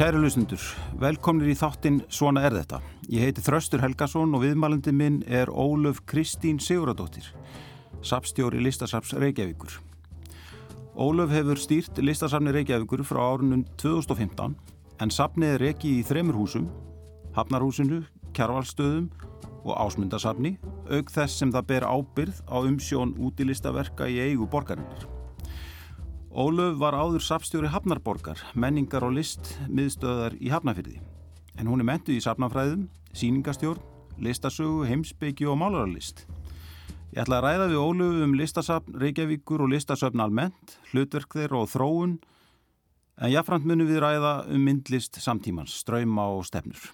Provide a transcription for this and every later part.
Kæri lusendur, velkomnir í þáttinn Svona er þetta. Ég heiti Þröstur Helgason og viðmælandi minn er Ólöf Kristín Siguradóttir, sapstjóri Listasaps Reykjavíkur. Ólöf hefur stýrt Listasafni Reykjavíkur frá árunum 2015 en sapnið er ekki í þremur húsum, Hafnarhúsinu, Kjarvalstöðum og Ásmundasafni, auk þess sem það ber ábyrð á umsjón út í listaverka í eigu borgarinnar. Ólöf var áður sapstjóri Hafnarborgar, menningar og list miðstöðar í Hafnafyrði. En hún er mentuð í sapnafræðum, síningastjórn, listasögu, heimsbyggi og málararlist. Ég ætla að ræða við Ólöfu um listasapn, Reykjavíkur og listasöfn almennt, hlutverk þeirra og þróun, en jáfnframt munum við ræða um myndlist samtímans, ströyma og stefnur.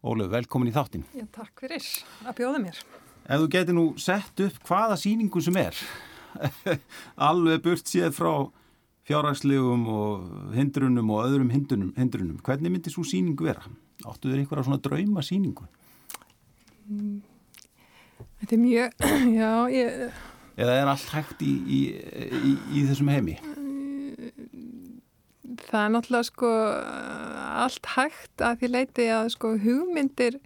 Ólöf, velkomin í þáttin. Já, takk fyrir að bjóða mér. Ef þú getur nú sett upp hvaða síningu sem er, alveg burt séð frá fjárhagslegum og hindrunum og öðrum hindrunum, hindrunum. hvernig myndi svo síning vera? Áttu þér einhverja svona drauma síningu? Mm. Þetta er mjög, já, ég... Eða er allt hægt í, í, í, í þessum heimi? Það er náttúrulega sko allt hægt að því leiti að sko hugmyndir,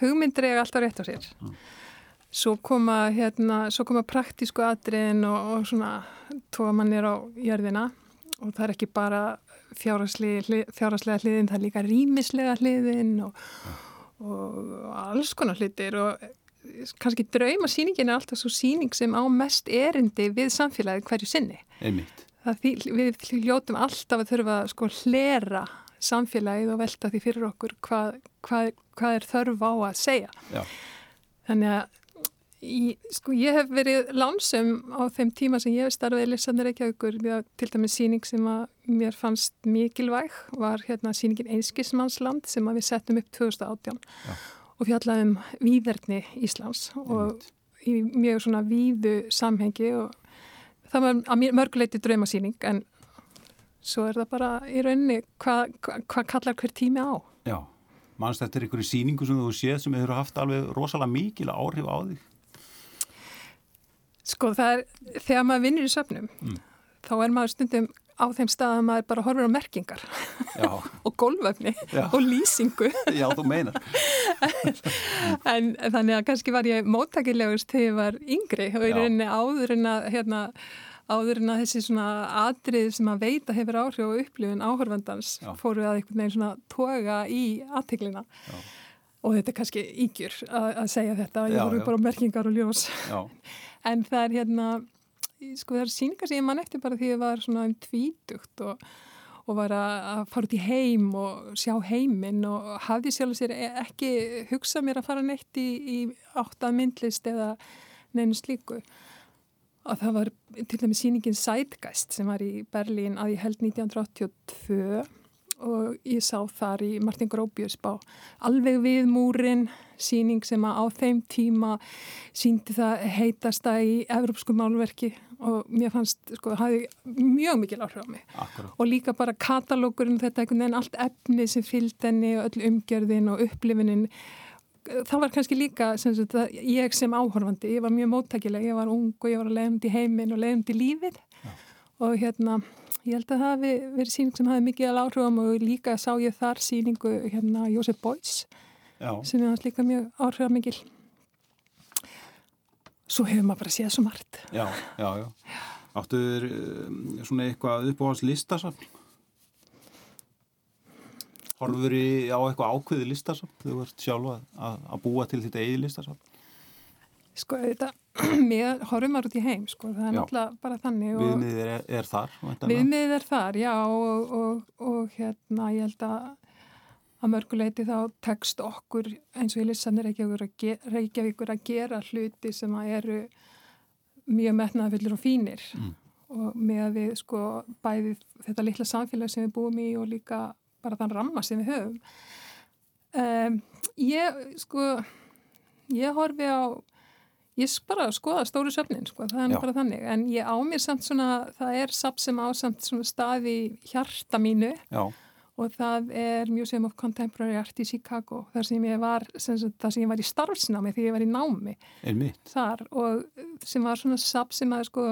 hugmyndir er alltaf rétt á sér. Já. Svo koma, hérna, svo koma praktísku atriðin og, og svona tóa mannir á jörðina og það er ekki bara fjárhastlega hliðin, það er líka rýmislega hliðin og, og alls konar hliðir og kannski drauma síningin er alltaf svo síning sem á mest erindi við samfélagið hverju sinni. Einmitt. Það, við hljótum alltaf að þurfa að sko hlera samfélagið og velta því fyrir okkur hvað, hvað, hvað er þörf á að segja. Já. Þannig að Í, sko ég hef verið lánsum á þeim tíma sem ég hef starfið í Lissandur Reykjavíkur til dæmis síning sem að mér fannst mikilvæg var hérna síningin Einskismannsland sem að við settum upp 2018 ja. og fjallaðum výðerni Íslands og í mjög svona výðu samhengi og það var að mörguleiti draumasíning en svo er það bara í rauninni hvað hva, hva kallar hver tími á? Já, mannst þetta er einhverju síningu sem þú séð sem hefur haft alveg rosalega mikil áhrif á þig Sko það er, þegar maður vinnir í söfnum, mm. þá er maður stundum á þeim stað að maður bara horfur á merkingar og gólvöfni og lýsingu. Já, þú meinar. en þannig að kannski var ég móttakilegust þegar ég var yngri og í rauninni áður en að, hérna, áður en að þessi svona atrið sem að veita hefur áhrif og upplifun áhörfandans fóru að einhvern veginn svona toga í aðteglina. Og þetta er kannski ígjur að, segja þetta, ég horfur bara á merkingar og ljós. Já en það er hérna sko það er síningar sem ég mann eftir bara því að ég var svona um tvítugt og, og var að fara út í heim og sjá heiminn og hafði sjálf sér e, ekki hugsað mér að fara neitt í, í áttað myndlist eða neinu slíku. Og það var til dæmis síningin Sætgæst sem var í Berlín að ég held 1982 og ég sá þar í Martin Gróbjörns bá alveg við múrin síning sem að á þeim tíma síndi það heitasta í evropsku málverki og mér fannst, sko, það hafi mjög mikil áhrif á mig Akkurat. og líka bara katalókurinn, þetta einhvern veginn allt efni sem fylgd henni og öll umgjörðin og upplifinin það var kannski líka sem sagt, ég sem áhorfandi, ég var mjög móttækileg ég var ung og ég var að leiðum til heiminn og leiðum til lífið. Og hérna ég held að það hafi verið síning sem hafi mikið að áhrifum og líka sá ég þar síningu hérna Jósef Bóis sem er hans líka mjög áhrifða mikil svo hefur maður bara séð svo margt. Já, já, já. Áttuður um, svona eitthvað upp á hans listasafn Horfur í á eitthvað ákveði listasafn þú vart sjálfa að, að búa til þetta eigi listasafn Sko þetta, mér horfum maður út í heim sko, það er náttúrulega bara þannig Viðmiðið er, er þar Viðmiðið er þar, já og, og, og hérna ég held að að mörguleiti þá tekst okkur eins og í lissanir Reykjavíkur að gera hluti sem að eru mjög metnaðafyllir og fínir. Mm. og með að við sko bæði þetta litla samfélag sem við búum í og líka bara þann ramma sem við höfum. Um, ég sko ég horfi á ég bara skoða stóru söfnin sko, það er Já. bara þannig, en ég á mér samt svona, það er samt sem á samt svona staði hjarta mínu Já. og það er Museum of Contemporary Art í Chicago, þar sem ég var sem, þar sem ég var í starfsnámi því ég var í námi þar og sem var svona samt sem að sko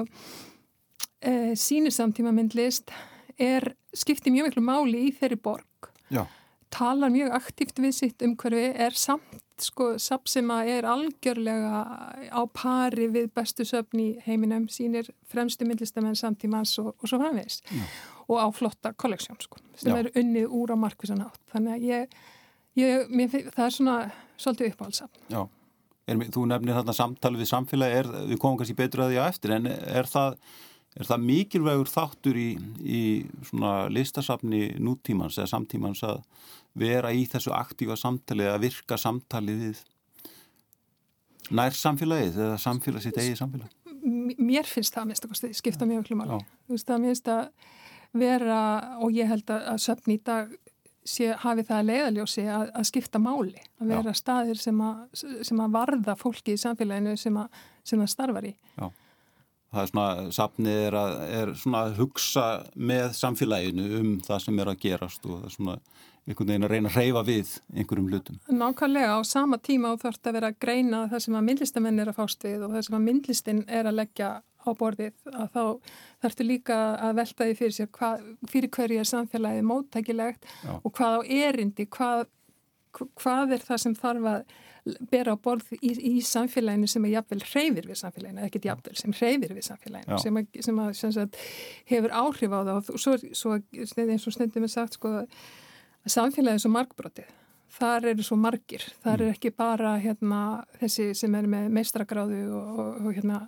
e, sínu samtíma myndlist er skiptir mjög miklu máli í þeirri borg Já. talar mjög aktíft við sitt umhverfi er samt sko samt sem að er algjörlega á pari við bestu söfn í heiminum sínir fremstu myndlistamenn samtímans og, og svo framvegis. Og á flotta kolleksjón sko sem Já. er unnið úr á markvisan átt. Þannig að ég, ég mér, það er svona svolítið uppáhaldsafn Já, er, þú nefnir þarna samtali við samfélagi, er, við komum kannski betur að því á eftir, en er það, er það mikilvægur þáttur í, í svona listasafni nútímans eða samtímans að vera í þessu aktífa samtali eða virka samtali við nær samfélagið eða samfélag sitt eigið samfélag? Mér finnst það að skipta mjög miklu máli. Já. Það finnst að vera og ég held að, söfn í dag sé, hafi það að leiðaljósi að, að skipta máli, að vera staðir sem að, sem að varða fólki í samfélaginu sem að, sem að starfar í. Já. Það er svona, safnið er að, er svona að hugsa með samfélaginu um það sem er að gerast og það er svona einhvern veginn að reyna að reyfa við einhverjum hlutum. Nákvæmlega á sama tíma þarf að vera að greina það sem að myndlistamenn er að fást við og það sem að myndlistin er að leggja á borðið að þá þarftu líka að velta því fyrir sér hvað, fyrir hverju er samfélagið móttækilegt Já. og hvað á erindi, hvað, hvað er það sem þarf að bera á borð í, í samfélaginu sem er jafnvel hreyfir við samfélaginu, ekkert jafnvel sem hreyfir við samfélaginu, Já. sem, að, sem, að, sem sagt, hefur áhrif á það. Og svo, svo eins og stundum er sagt sko að samfélagið er svo margbrotið. Þar eru svo margir, þar er ekki bara hérna, þessi sem er með meistragráðu og, og hérna,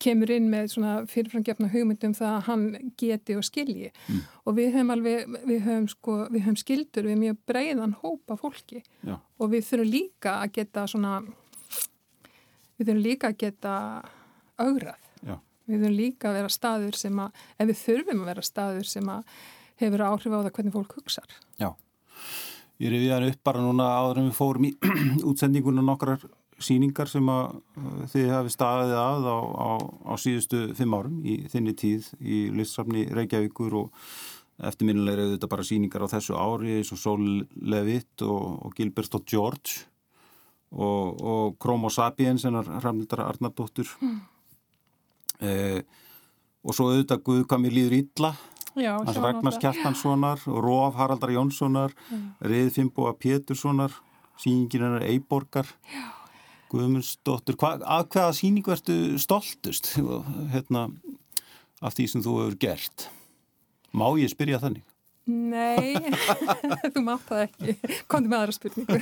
kemur inn með svona fyrirframgefna hugmyndum það að hann geti og skilji Mm. og við höfum alveg, við höfum sko, við höfum skildur við mjög breiðan hópa fólki Já. og við þurfum líka að geta svona við þurfum líka að geta augrað Já. við þurfum líka að vera staður sem að ef við þurfum að vera staður sem að hefur áhrif á það hvernig fólk hugsar Já, ég er við hann upp bara núna áður en við fórum í útsendinguna nokkrar síningar sem að uh, þið hafi staðið að á, á, á síðustu fimm árum í þinni tíð í listsafni Reykjavíkur og eftirminnilega eru þetta bara síningar á þessu ári eins og Sol Levitt og, og Gilbert og George og, og Chromo Sapiens hennar Ramildar Arnardóttur mm. eh, og svo auðvitað Guð hvað mér líður illa Já, Hans Ragnars. Kjartanssonar, Róf Haraldar Jónssonar, Rið Fimboa Péturssonar, síningin hennar Eiborgar, Guðmundsdóttur. Hva, að hvaða síningu ertu stoltust hérna, af því sem þú hefur gert? Má ég spyrja þannig? Nei, þú mátt það ekki. Komdu með aðra spurningu.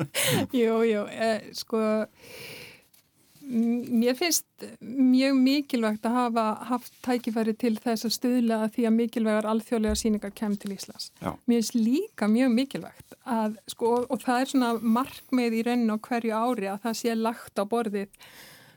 jú, jú, eh, sko, mér finnst mjög mikilvægt að hafa haft tækifæri til þess að stuðla að því að mikilvægar alþjóðlega síningar kem til Íslands. Já. Mér finnst líka mjög mikilvægt að, sko, og það er svona markmið í raun á hverju ári að það sé lagt á borðið,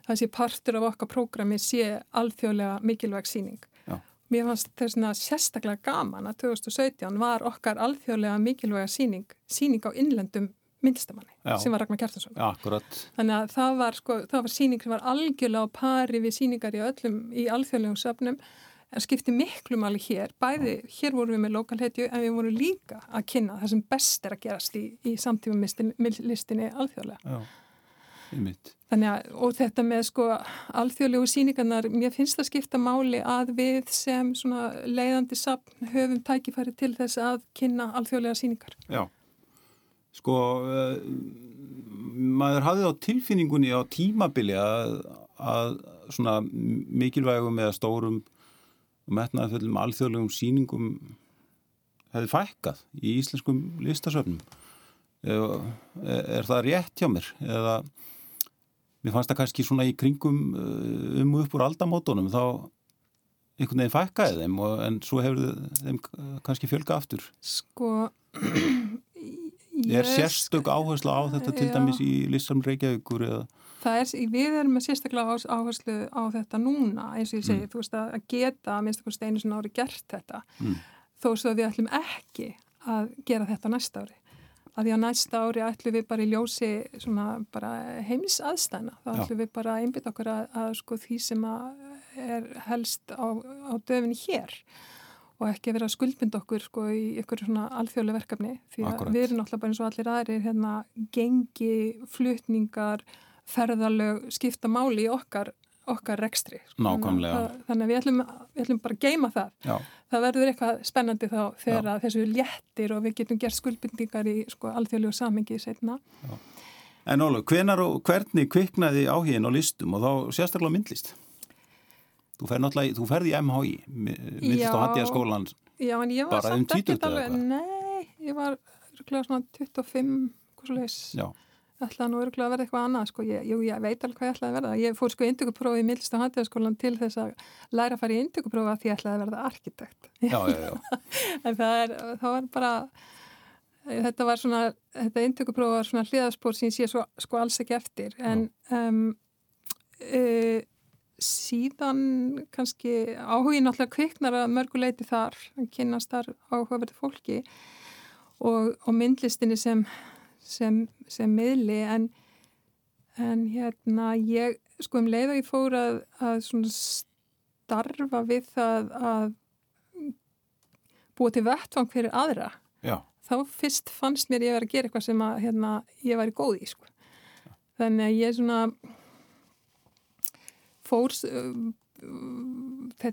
það sé partur af okkar prógrami sé alþjóðlega mikilvæg síning. Já. Mér fannst þessna sérstaklega gaman að 2017 var okkar alþjóðlega mikilvæga síning, síning á innlendum myndlistamanni Já. sem var Ragnar akkurat. Þannig að það var, sko, það var síning sem var algjörlega á pari við síningar í öllum í alþjóðlegum söfnum en skipti miklu máli hér. Bæði, hér vorum við með lokalhetju en við vorum líka að kynna það sem best er að gerast í, í samtíma listinni alþjóðlega. Já. Þannig að, og þetta með sko alþjóðlegu síningarnar, mér finnst það skipta máli að við sem leiðandi sapn höfum tækifæri til þess að kynna alþjóðlega síningar. Já. Sko, uh, maður hafði á tilfinningunni á tímabili að, að svona mikilvægum eða stórum og metnaðarföllum alþjóðlegum síningum hefði fækkað í íslenskum listasöfnum. Er, er það rétt hjá mér? Eða mér fannst það kannski svona í kringum um og upp úr aldamótonum þá einhvern veginn fækkaði þeim og, en svo hefur þeim kannski fjölga aftur. Sko, Er sérstök áherslu á þetta til Já. dæmis í listam Reykjavíkur eða? Það er, við erum með sérstaklega áherslu á þetta núna, eins og ég segi, Mm. þú veist að geta, að minnst okkur steinu svona ári gert þetta, Mm. þó svo við ætlum ekki að gera þetta næsta ári. Að því að næsta ári ætlum við bara í ljósi svona bara heims aðstæna, þá Já. ætlum við bara að einbytta okkur að, að sko því sem að er helst á, á döfinni hér og ekki vera að skuldmynda okkur sko í ykkur svona alþjóðlega verkefni því að Akkúrat. við erum náttúrulega bara eins og allir aðrir hérna gengi, flutningar ferðalög skipta máli í okkar okkar rekstri. Sko. Nákvæmlega. Þannig að við ætlum, við ætlum bara að geima það. Já. Það verður eitthvað spennandi þá þegar þessu léttir og við getum gert skuldbindingar í sko, alþjóðlegu samengi setna. Já. En Óla, og hvernig kviknaði áhigin á listum og þá sérstaklega myndlist? Þú fer náttúrulega, þú ferði í MHI, myndlist á Hattíðaskólan, bara um títuð eða eitthvað? Nei, ég var svona 25, hvað svo leiðis. Já. Ætlaði nú örgulega að verða eitthvað annað sko, ég, jú, ég veit alveg hvað ég ætlaði að verða. Ég fór sko induguprófi í Milst og Handíðaskólan til þess að læra að fara í induguprófi að því ég ætlaði að verða arkitekt. Já, já, já. en það, er, það var bara þetta var svona þetta induguprófi var svona hliðaspór sem ég sé svo, sko alls ekki eftir. En um, uh, síðan kannski áhugin alltaf kviknar að mörguleiti þar kynast þar áhugaverði fólki og, og myndlistinni sem sem, sem miðli en, en hérna ég sko um leið og ég fór að, að starfa við það að búa til vettvang fyrir aðra Já. þá fyrst fannst mér ég verið að gera eitthvað sem að, hérna, ég væri góð í sko. þannig að ég svona fór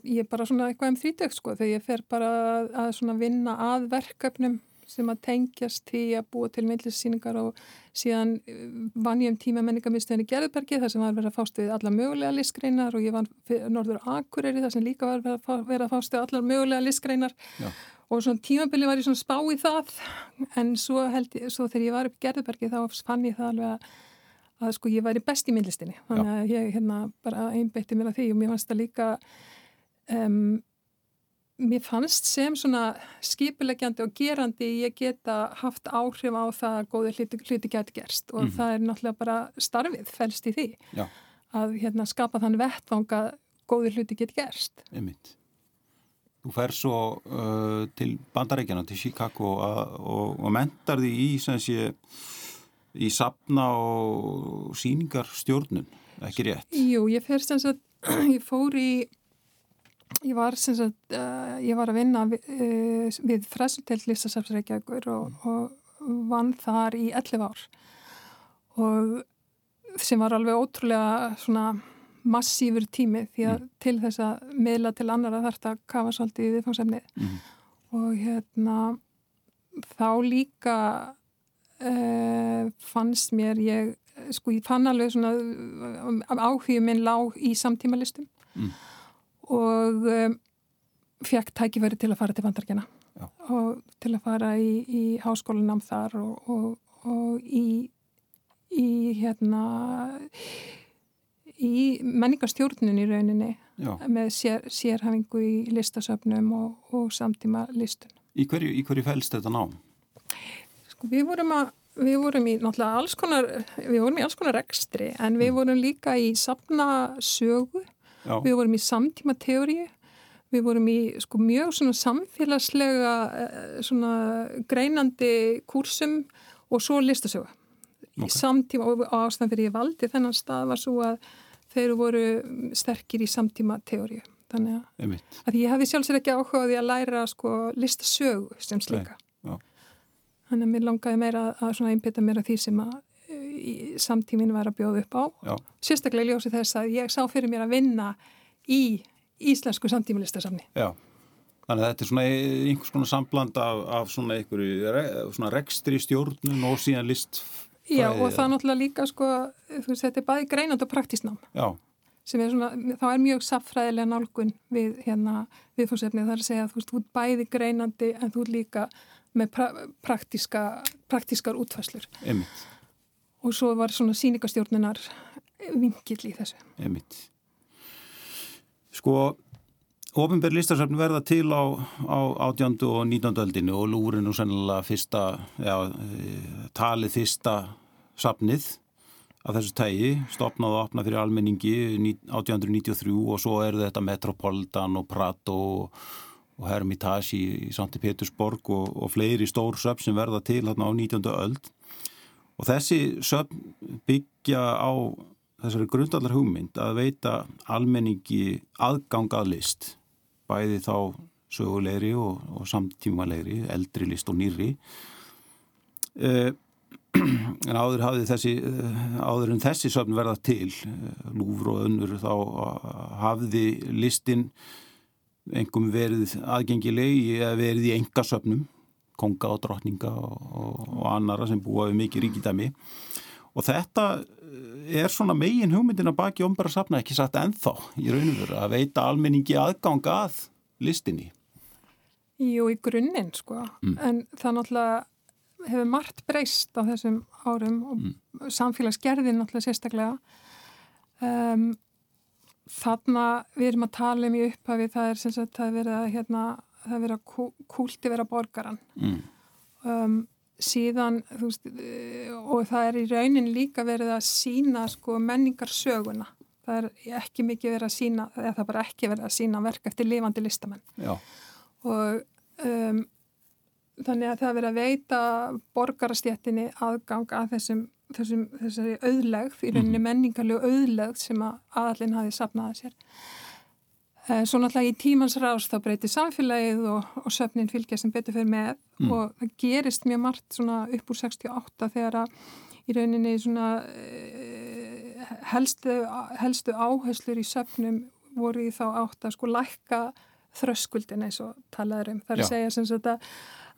ég er bara svona eitthvað um þrítök sko þegar ég fer bara að, að vinna að verkefnum sem að tengjast því að búa til meðlissýningar og síðan vann ég um tíma menningarmiðstöðinni Gerðbergi þar sem var verið að fást við alla mögulega listgreinar og ég vann Norður Akureyri þar sem líka var verið að fást við alla mögulega listgreinar Já. og svona tímabili var ég svona spá í það en svo, held, svo þegar ég var upp Gerðbergi þá fann ég það alveg að, að sko ég væri best í myndlistinni þannig að ég hérna bara einbeitti mér að því og mér fannst það líka um, mér fannst sem svona skipulegjandi og gerandi ég geta haft áhrif á það að góði hluti, hluti geti gerst og mm -hmm. það er náttúrulega bara starfið fælst í því Já. að hérna, skapa þann vettvanga góði hluti geti gerst Einmitt. Þú fer svo uh, til bandarækjana, til Chicago og, og mentar því í sé, í sapna og síningar stjórnun, ekki rétt? Jú, ég fer sem sagt, ég fór í Ég var, sagt, uh, ég var að vinna við, uh, við Fressutelt Lissasafsreikjagur og, og vann þar í 11 ár og sem var alveg ótrúlega svona massífur tími því að mm. til þess að miðla til annara þarf að kafa svolítið í viðfangsefnið mm. og hérna þá líka uh, fannst mér ég, sko ég fann alveg svona áhugum minn lág í samtímalistum mm og um, fekk tækifæri til að fara til vandarkjana og til að fara í, í háskólanam þar og, og, og í, í hérna í menningarstjórnun í rauninni Já. með sér, sérhafingu í listasöfnum og, og samtíma listun. Í hverju, í hverju fælst þetta ná? Við vorum að Við vorum í náttúrulega alls konar, við vorum í alls konar ekstri en við mm. vorum líka í sapna sögu Já. Við vorum í samtíma teóriu, við vorum í sko, mjög svona samfélagslega eh, svona greinandi kursum og svo listasögu. Okay. Samtíma og ástæðan fyrir ég valdi þennan stað var svo að þeir voru sterkir í samtíma teóriu. Þannig að, að ég hefði sjálfsög ekki áhugaði að læra sko listasögu sem slika. Þannig að mér langaði meira að einbita mér af því sem að samtíminn var að bjóða upp á. Já. sérstaklega ljósi þess að ég sá fyrir mér að vinna í íslensku samtímilistasamni Já, þannig að þetta er svona einhvers konar sambland af, af svona einhverju rekstri stjórnum og síðan list Já og það er náttúrulega líka sko, veist, þetta er bæði greinand og praktísnám Já. Sem er svona, þá er mjög saffræðilega nálgun við hérna viðfórsefnið þar að segja að þú veist, þú er bæði greinandi en þú er líka með pra praktíska, praktískar útfæslur Einmitt og svo var svona síningastjórnunar vingill í þessu. Emitt. Sko, ofinbæri listarsafn verða til á, á átjándu og nýtjándu öldinu og lúrin og sennilega fyrsta, já, talið fyrsta safnið af þessu tægi, stopnað og opnað fyrir almenningi 1893 og svo er þetta Metropolitan og Prato og, og Hermitage í, í Santi Petersborg og, og fleiri stór söfn sem verða til hérna á 19. öld Og þessi söfn byggja á þessari grundallar hugmynd að veita almenningi aðgang að list, bæði þá sögulegri og, og samtímalegri, eldri list og nýri. Eh, en áður hafði þessi áður en þessi söfn verða til Lúfur og önnur þá hafði listin engum verið aðgengilegi eða verið í engasöfnum konga og drottninga og, og, og annara sem búa við mikið ríkidæmi og þetta er svona megin hugmyndin að baki ombara safna ekki satt ennþá í raun og veru að veita almenningi aðgang að listinni Jú, í grunninn sko mm. en það náttúrulega hefur margt breyst á þessum árum og mm. samfélagsgerðin náttúrulega sérstaklega um, þarna við erum að tala um í upphafi það er sem sagt að vera hérna, það er verið að kúlti vera borgaran mm. um, síðan veist, og það er í raunin líka verið að sína sko, menningarsöguna það er ekki mikið verið að sína eða það er bara ekki verið að sína verk eftir lifandi listamenn Já. og um, þannig að það er verið að veita borgarastjéttinni aðgang að þessum, þessum þessari auðlegð, í rauninni mm. menningarlegu auðlegð sem að aðallin hafi sapnaði sér Eh, svo náttúrulega í tímans rást þá breytir samfélagið og, og söfnin fylgja sem betur fyrir með mm. og það gerist mjög margt svona upp úr 68 þegar að í rauninni svona eh, helstu, helstu áherslur í söfnum voru í þá átt að sko lækka þröskuldin eins og talaður um. Það er að segja sem sagt að,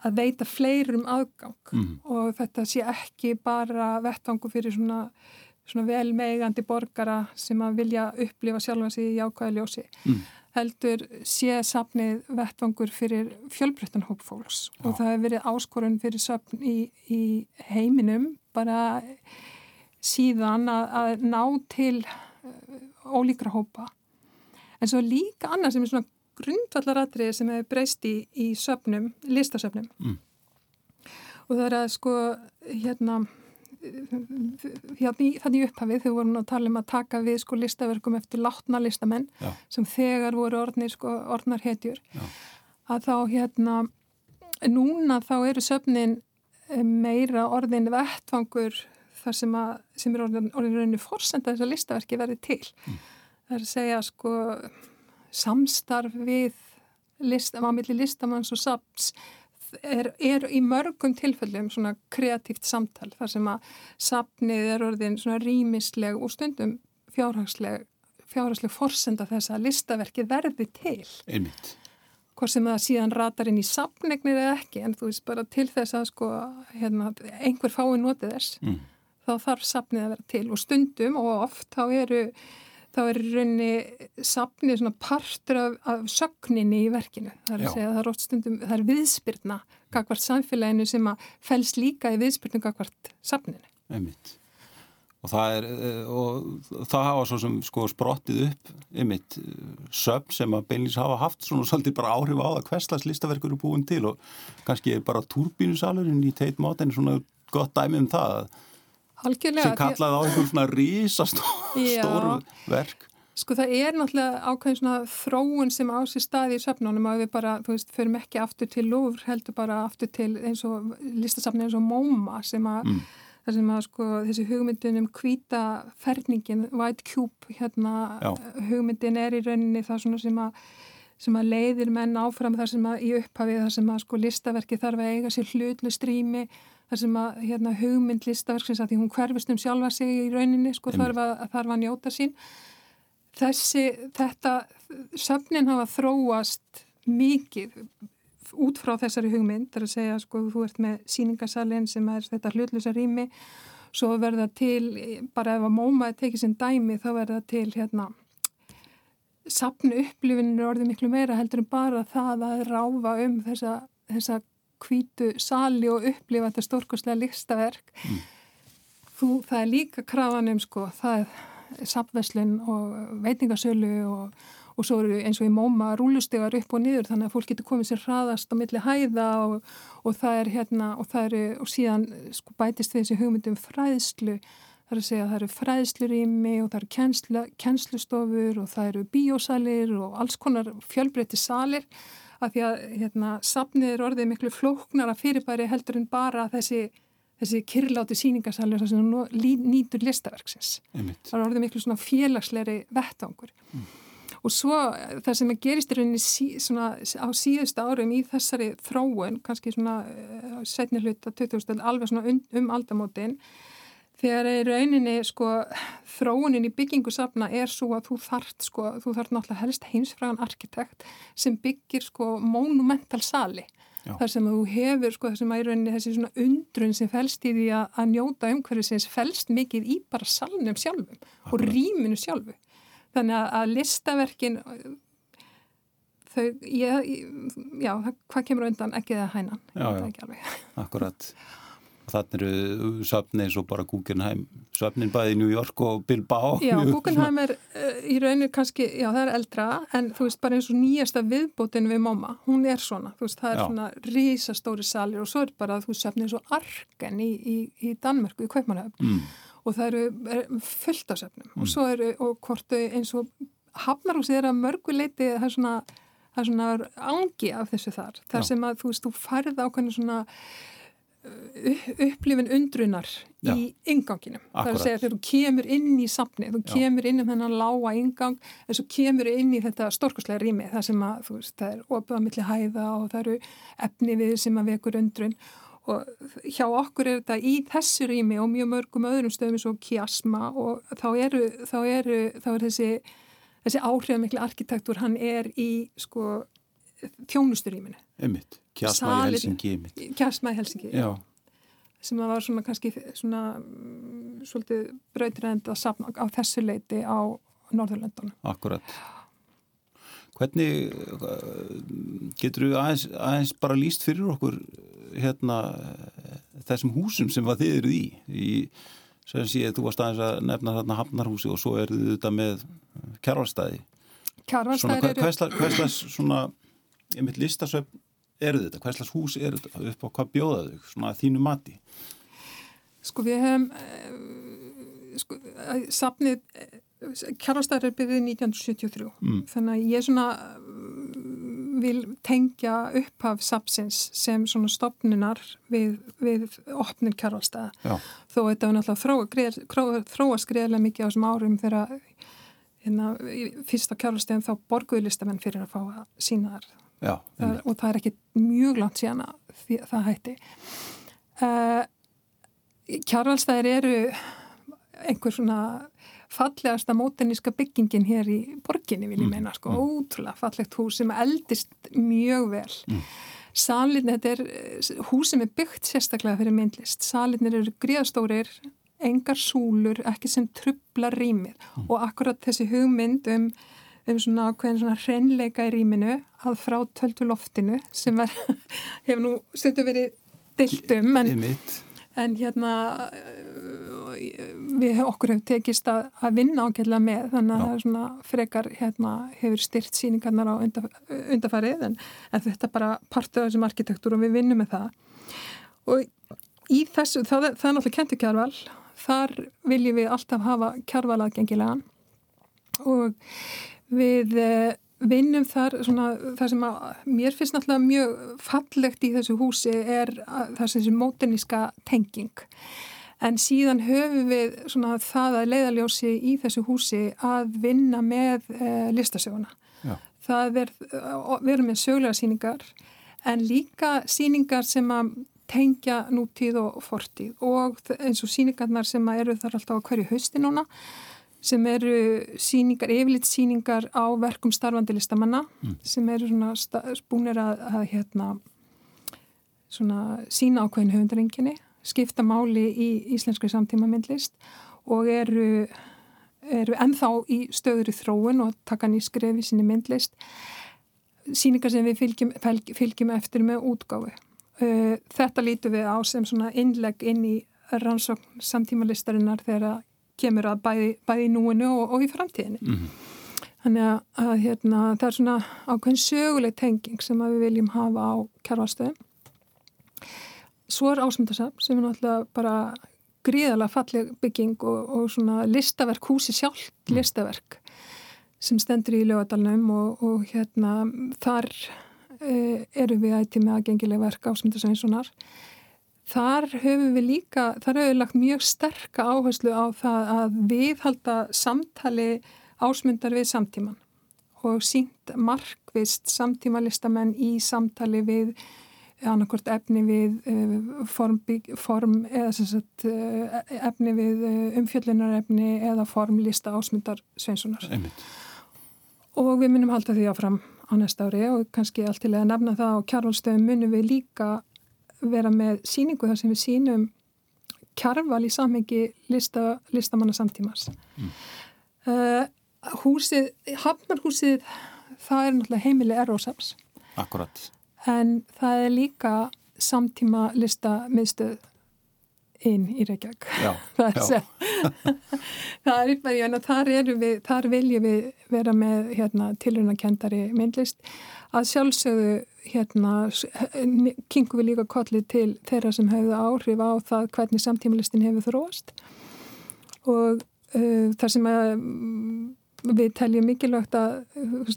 að veita fleirum aðgang mm. og þetta sé ekki bara vettvangu fyrir svona svona velmeigandi borgara sem að vilja upplifa sjálfa sig í jákvæði ljósi mm. heldur sé safnið vettvangur fyrir fjölbreyttan hóp fólks Já. og það hefur verið áskorun fyrir safn í, í heiminum bara síðan að, að ná til uh, ólíkra hópa en svo líka annað sem er svona grundvallaratrið sem hefur breyst í, í söfnum, listasöfnum mm. og það er að sko hérna þannig upphafið þegar vorum að tala um að taka við sko listaverkum eftir látna listamenn Já. sem þegar voru orðnir sko orðnar hetjur Já. að þá hérna núna þá eru söfnin eh, meira orðin vettfangur þar sem, að, sem er orðin, orðin rauninu fórsenda þess að listaverki verði til mm. það er að segja sko samstarf við list, maður listamanns og saps er, er í mörgum tilfellum svona kreatíft samtal þar sem að sapnið er orðin svona rýmisleg og stundum fjárhagsleg fjárhagsleg forsenda þess að listaverki verði til. Einmitt. Hvort sem það síðan ratar inn í sapnegnir eða ekki en þú veist bara til þess að sko hérna, einhver fái notið þess mm. þá þarf sapnið að vera til og stundum og oft þá eru þá er raunni sapnið svona partur af, af sögninni í verkinu. Það er Já. að segja að það er oft stundum, það er viðspyrna kakvart samfélaginu sem að fels líka í viðspyrnu kakvart sapninu. Einmitt. Og það er, eh, og það hafa svo sem sko sprottið upp, einmitt, söfn sem að beinlýs hafa haft svona svolítið bara áhrif á það hverslas listaverkur eru búin til og kannski bara turbínusalurinn í teit máten svona gott dæmi um það að Algjörlega, sem kallaði á einhvern svona rísastóru verk Sko það er náttúrulega ákveðin svona þróun sem á sér staði í söfnunum að við bara, þú veist, förum ekki aftur til Lúfr, heldur bara aftur til eins og listasafni eins og MoMA sem að, mm. sem að sko þessi hugmyndin um hvita ferningin, White Cube, hérna Já. hugmyndin er í rauninni það svona sem að, sem að leiðir menn áfram þar sem að í upphafið þar sem að sko listaverki þarf að eiga sér hlutlu strími þar sem að hérna, hugmynd listaverksins að því hún hverfist um sjálfa sig í rauninni sko þarf að, þarf að njóta sín. Þessi, þetta söfnin hafa þróast mikið út frá þessari hugmynd þar að segja sko þú ert með síningasalinn sem er þetta hlutlusa rými svo verða til, bara ef að mómaði tekið sinn dæmi þá verða til hérna sapnu upplifinir orðið miklu meira heldur en bara það að ráfa um þessa, þessa kvítu sali og upplifa þetta stórkoslega listaverk mm. þú, það er líka krafan um sko, það er sapveslin og veitingasölu og, og svo eru eins og í móma rúlustegar upp og niður þannig að fólk getur komið sér hraðast á milli hæða og, og það er hérna og það eru og síðan sko bætist við þessi hugmyndum fræðslu Það er að segja að það eru fræðslurými og það eru kennslu, kennslustofur og það eru bíósalir og alls konar fjölbreytti salir að því að hérna, safnið er orðið miklu flóknara fyrirbæri heldur en bara þessi, þessi kyrláti síningarsalur sem nýtur listaverksins. Einmitt. Það er orðið miklu svona félagsleiri vettangur. Mm. Og svo það sem gerist í rauninni sí, svona, á síðust árum í þessari þróun, kannski svona setni hluta 2000 alveg svona um, um aldamótin þegar í rauninni sko þróunin í byggingu safna er svo að þú þart sko, þú þart náttúrulega helst heimsfragan arkitekt sem byggir sko monumental sali. Já. þar sem þú hefur sko þessum í rauninni þessi svona undrun sem fælst í því að, að njóta umhverfisins fælst mikið í bara salnum sjálfum Akkurat. og rýminu sjálfu. Þannig að, að listaverkin þau, ég, já, hvað kemur undan ekki það hænan. Já, já, akkurat Þannig eru söfni eins og bara Guggenheim söfnin bæði í New York og Bilbao Já, Guggenheim er uh, í rauninu kannski, já það er eldra en þú veist bara eins og nýjasta viðbótin við MoMA, hún er svona, þú veist það er já. svona rísastóri salir og svo er bara þú veist söfni eins og Arken í, í, í Danmörku, í Kveipmannhöfn mm. og það eru fullt af söfnum mm. og svo eru, og hvort eins og Hafnarhúsið er að mörguleiti það er svona, það er svona angi af þessu þar, þar sem að þú veist, þú færð ákveðinu svona upplifin undrunar Já. í inganginum. Það er að segja þegar þú kemur inn í sapni, þú kemur inn um þennan lága ingang en svo kemur inn í þetta storkuslega rými þar sem að þú veist það er opið á milli hæða og það eru efni við sem að vekur undrun og hjá okkur er þetta í þessu rými og mjög mörgum öðrum stöðum eins og kiasma og þá eru, þá eru, þá er þessi, þessi áhrifamikli arkitektur hann er í sko þjónusturíminu. Emmitt. Kjasma í Helsingi Kjasma í Helsingi, já. sem að var svona kannski svona mm, svolítið brautirend að sapna á þessu leiti á Norðurlöndunum. Akkurat. Hvernig getur þú aðeins, aðeins bara líst fyrir okkur hérna þessum húsum sem var þið eruð í í sem sé þú varst aðeins að nefna þarna Hafnarhúsi og svo eru þið þetta með kjárvalstæði. Kjárvalstæði eru... Hvað það svona, ég mitt listasöfn eru þetta? Hvað slags hús eru þetta? Upp á hvað bjóða þau? Svona þínu mati? Sko við hefum uh, sko, sapnið Kjárastæður er byrðið 1973 mm. þannig að ég svona vil tengja upphaf sapsins sem svona stopninar við, við opnir kjárastæða þó þetta var náttúrulega þróa, þróa skriðilega mikið á þessum árum þegar hérna, fyrsta kjárastæðin þá borguðlistamenn fyrir að fá að sína þar Já, það, og það er ekki mjög langt síðan að það hætti uh, Kjarvalstæðir eru einhver svona fallegasta mótenníska byggingin hér í borginni vil ég mm, meina sko, mm. ótrúlega fallegt hús sem eldist mjög vel mm. Salin, þetta er hús sem er byggt sérstaklega fyrir myndlist Salinir eru gríðastórir engar súlur, ekki sem trubla rýmið mm. og akkurat þessi hugmynd um um svona ákveðin svona hreinleika í rýminu að frá töltu loftinu sem er, hefur nú stundu verið diltum en, en hérna við okkur hefur tekist að, að vinna ákveðlega með þannig að Já. það er svona frekar hérna hefur styrt síningarnar á undaf, undafarið en, en þetta bara partur af þessum arkitektur og við vinnum með það. Og í þessu, það, það er náttúrulega kentukjárval þar viljum við alltaf hafa kjárval aðgengilegan. Og við eh, vinnum þar svona, það sem að mér finnst náttúrulega mjög fallegt í þessu húsi er þessi móteníska tenging. En síðan höfum við svona það að leiðaljósi í þessu húsi að vinna með e, listasöguna. Já. það er, við erum með sögulega síningar en líka síningar sem að tengja nútíð og fortíð. Og eins og síningarnar sem eru þar alltaf á hverju hausti núna sem eru síningar, yfirleitt síningar á verkum starfandi listamanna mm. sem eru svona búinir að, að hérna svona sína ákveðin höfundarenginni, skipta máli í íslenskri samtíma myndlist og eru, eru ennþá í stöður í þróun og taka nýskref í sinni myndlist síningar sem við fylgjum, fylgjum eftir með útgáfi. Þetta lítu við á sem svona innleg inn í rannsókn samtíma listarinnar þegar kemur að bæði, bæði í núinu og, og í framtíðinu. Mm -hmm. Þannig að, að hérna, það er svona ákveðin söguleg tenging sem við viljum hafa á kjærvastöðum. Svo er ásmundarsafn sem er náttúrulega bara gríðalega falleg bygging og, og svona listaverk, húsi sjálf mm. listaverk sem stendur í lögadalunum og, og hérna þar e, eru við ætti með aðgengileg verk ásmundarsafnsonar Þar höfum við líka, þar höfum við lagt mjög sterka áherslu á það að viðhalda samtali ásmundar við samtíman og sínt markvist samtímalistamenn í samtali við annarkort efni við uh, form, form eða sagt, uh, efni við uh, umfjöllunarefni eða formlista ásmundar Sveinsonar og við munum halda því áfram á næsta ári og kannski allt til að nefna það og kjárvalstöðum munum við líka vera með síningu þar sem við sínum kjárval í samhengi lista, listamanna samtímas mm. húsið, Hafnarhúsið það er náttúrulega heimili Erósams Akkurat en það er líka samtíma lista miðstöð inn í Reykjavík. Já, það er það er yfir en þar, við, þar viljum við vera með hérna, tilrunakendari myndlist. Að sjálfsögðu hérna, kingum við líka kollið til þeirra sem hefðu áhrif á það hvernig samtímalistin hefur þróast og uh, þar sem að við teljum mikilvægt að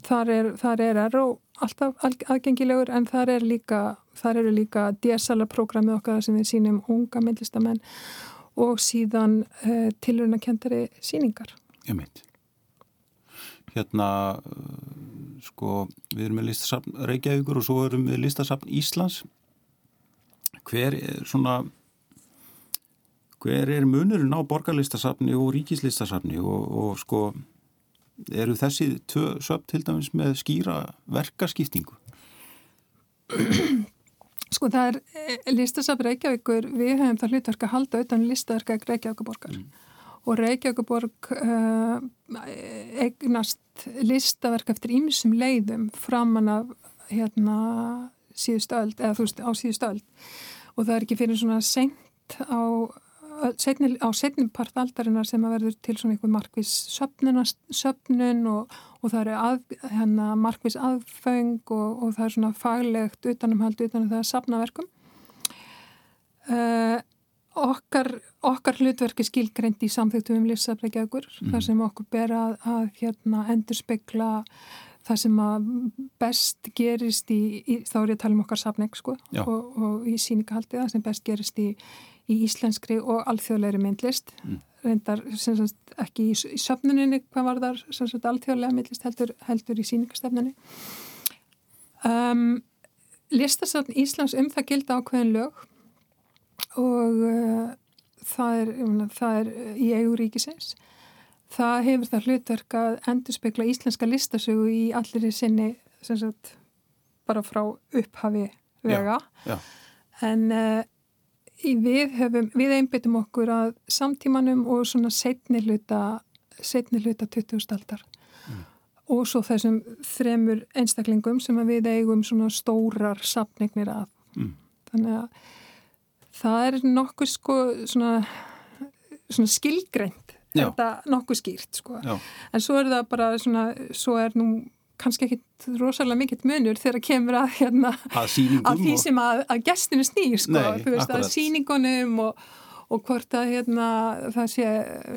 þar er, þar er eró alltaf aðgengilegur en þar er líka þar eru líka DSL-programmið okkar sem við sínum unga myndlistamenn og síðan uh, eh, tilrunakendari síningar. Ég meint. Hérna, uh, sko, við erum með listasafn Reykjavíkur og svo erum við listasafn Íslands. Hver er svona hver er munurinn á borgarlistasafni og ríkislistasafni og, og sko eru þessi söp til dæmis með skýra verkaskiptingu? Sko það er eh, listasafn Reykjavíkur, við hefum það hlutverk að halda utan listaverka Reykjavíkuborgar mm. Og Reykjavíkuborg uh, eignast listaverk eftir ýmsum leiðum framann af hérna síðust öld, eða þú veist á síðust öld og það er ekki fyrir svona sent á setni, á setnum part aldarinnar sem að verður til svona einhver markvis söpnun og, og það eru að, hérna, markvis aðfeng og, og það er svona faglegt utanumhald utanum það að sapna verkum. Uh, okkar, okkar hlutverki skilgreint í samþjóttum um lífsafleikjagur mm. þar sem okkur ber að, að hérna, endur spekla það sem að best gerist í, í þá er ég að tala um okkar safning sko, og, og í síningahaldi það sem best gerist í í íslenskri og alþjóðlegri myndlist mm. reyndar sagt, ekki í, í söfnuninni hvað var þar sagt, alþjóðlega myndlist heldur, heldur í síningarstefnunni um, Listasafn Íslands um það gildi ákveðin lög og uh, það, er, mena, það er í eiguríkisins það hefur það hlutverk að endur spekla íslenska listasögu í allir í sinni sagt, bara frá upphafi vega já, já. en uh, við höfum, við einbyttum okkur að samtímanum og svona setni hluta, hluta 20. aldar mm. og svo þessum þremur einstaklingum sem við eigum svona stórar sapningnir að mm. þannig að það er nokkuð sko svona, svona skilgreint þetta nokkuð skýrt sko. Já. en svo er það bara svona, svo er nú kannski ekkit rosalega mikill munur þegar kemur að, hérna, að, að því sem að, að gestinu snýr sko, Nei, þú veist, að síningunum og, og hvort að hérna, það sé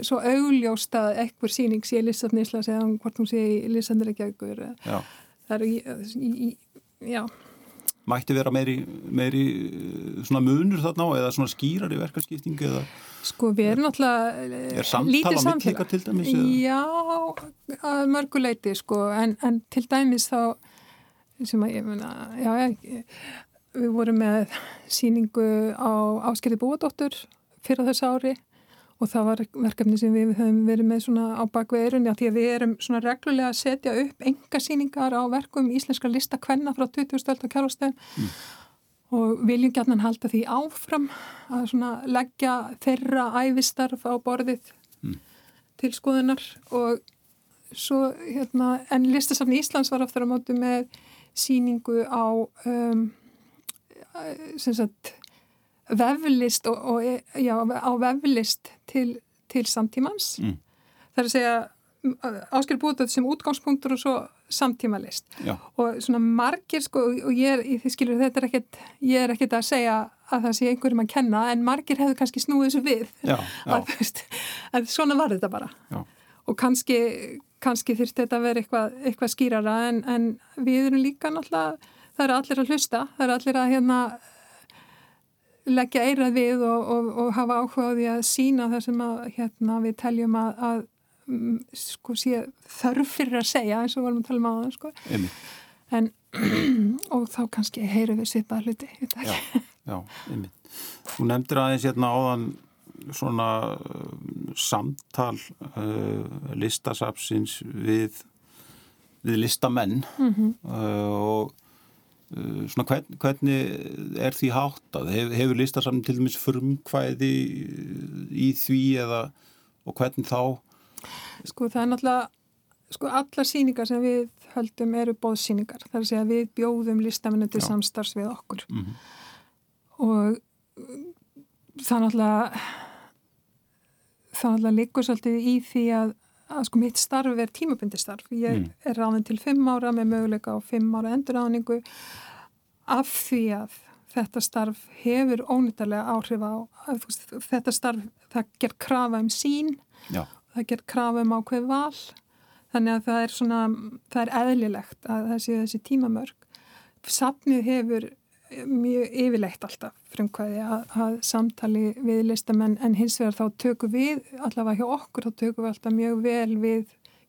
svo augljóst að ekkur síning sé Lissabnislas eða hvort hún sé í Lissandilegjagur það eru í, í, í já Mætti vera meiri, meiri svona munur þarna á eða svona skýrar í verkarskiptingu eða Sko við erum náttúrulega eh, Er samtala mittlika til dæmis? Eða? Já, að mörguleiti sko en, en til dæmis þá sem að ég meina, já, já við vorum með síningu á áskilði búadóttur fyrir þess ári og það var verkefni sem við höfum verið með svona á bakveirunni að því að við erum svona reglulega að setja upp enga síningar á verkum íslenska listakvenna frá 20. stöld og kjárhástöðum mm og viljum gætnan halda því áfram að leggja þeirra æfistarf á borðið mm. til skoðunar og svo hérna, en listasafni Íslands var aftur á mótu með síningu á um, sem sagt veflist og, og já, á veflist til, til samtímans mm. það er að segja áskil búið þetta sem útgangspunktur og svo samtíma list Já. og svona margir sko og ég er, ég skilur þetta er ekkert ég er ekkert að segja að það sé einhverjum að kenna en margir hefur kannski snúið þessu við já. að, veist, að svona var þetta bara og kannski, kannski þurft þetta að vera eitthvað, eitthvað skýrara en, en við erum líka náttúrulega það eru allir að hlusta, það eru allir að hérna leggja eirað við og, og, og hafa áhugaði að sína það sem að hérna, við teljum að, að sko sé þörf fyrir að segja eins og varum að tala um á það sko. en og þá kannski heyru við svipaða hluti Já, já, einmitt Þú nefndir aðeins hérna áðan svona uh, samtal uh, listasapsins við, við listamenn mm -hmm. uh, og svona hvern, hvernig er því háttað? Hef, hefur listasapsin til dæmis frumkvæði í því eða og hvernig þá? Sko það er náttúrulega sko alla síningar sem við höldum eru bóðsíningar. Það er að segja við bjóðum listamennu til samstarfs við okkur mm -hmm. og það er náttúrulega það líkur svolítið í því að, að sko mitt starf er tímabundi starf. Ég mm. er ráðin til fimm ára með möguleika á fimm ára endurráðningu af því að þetta starf hefur ónýttarlega áhrif á þetta starf, það ger krafa um sín, Já. það ger krafa um ákveð val, þannig að það er svona, það er eðlilegt að þessi, þessi tímamörk. Sapnið hefur mjög yfirleitt alltaf frumkvæði að, að samtali við listamenn en hins vegar þá tökum við allavega hjá okkur þá tökum við alltaf mjög vel við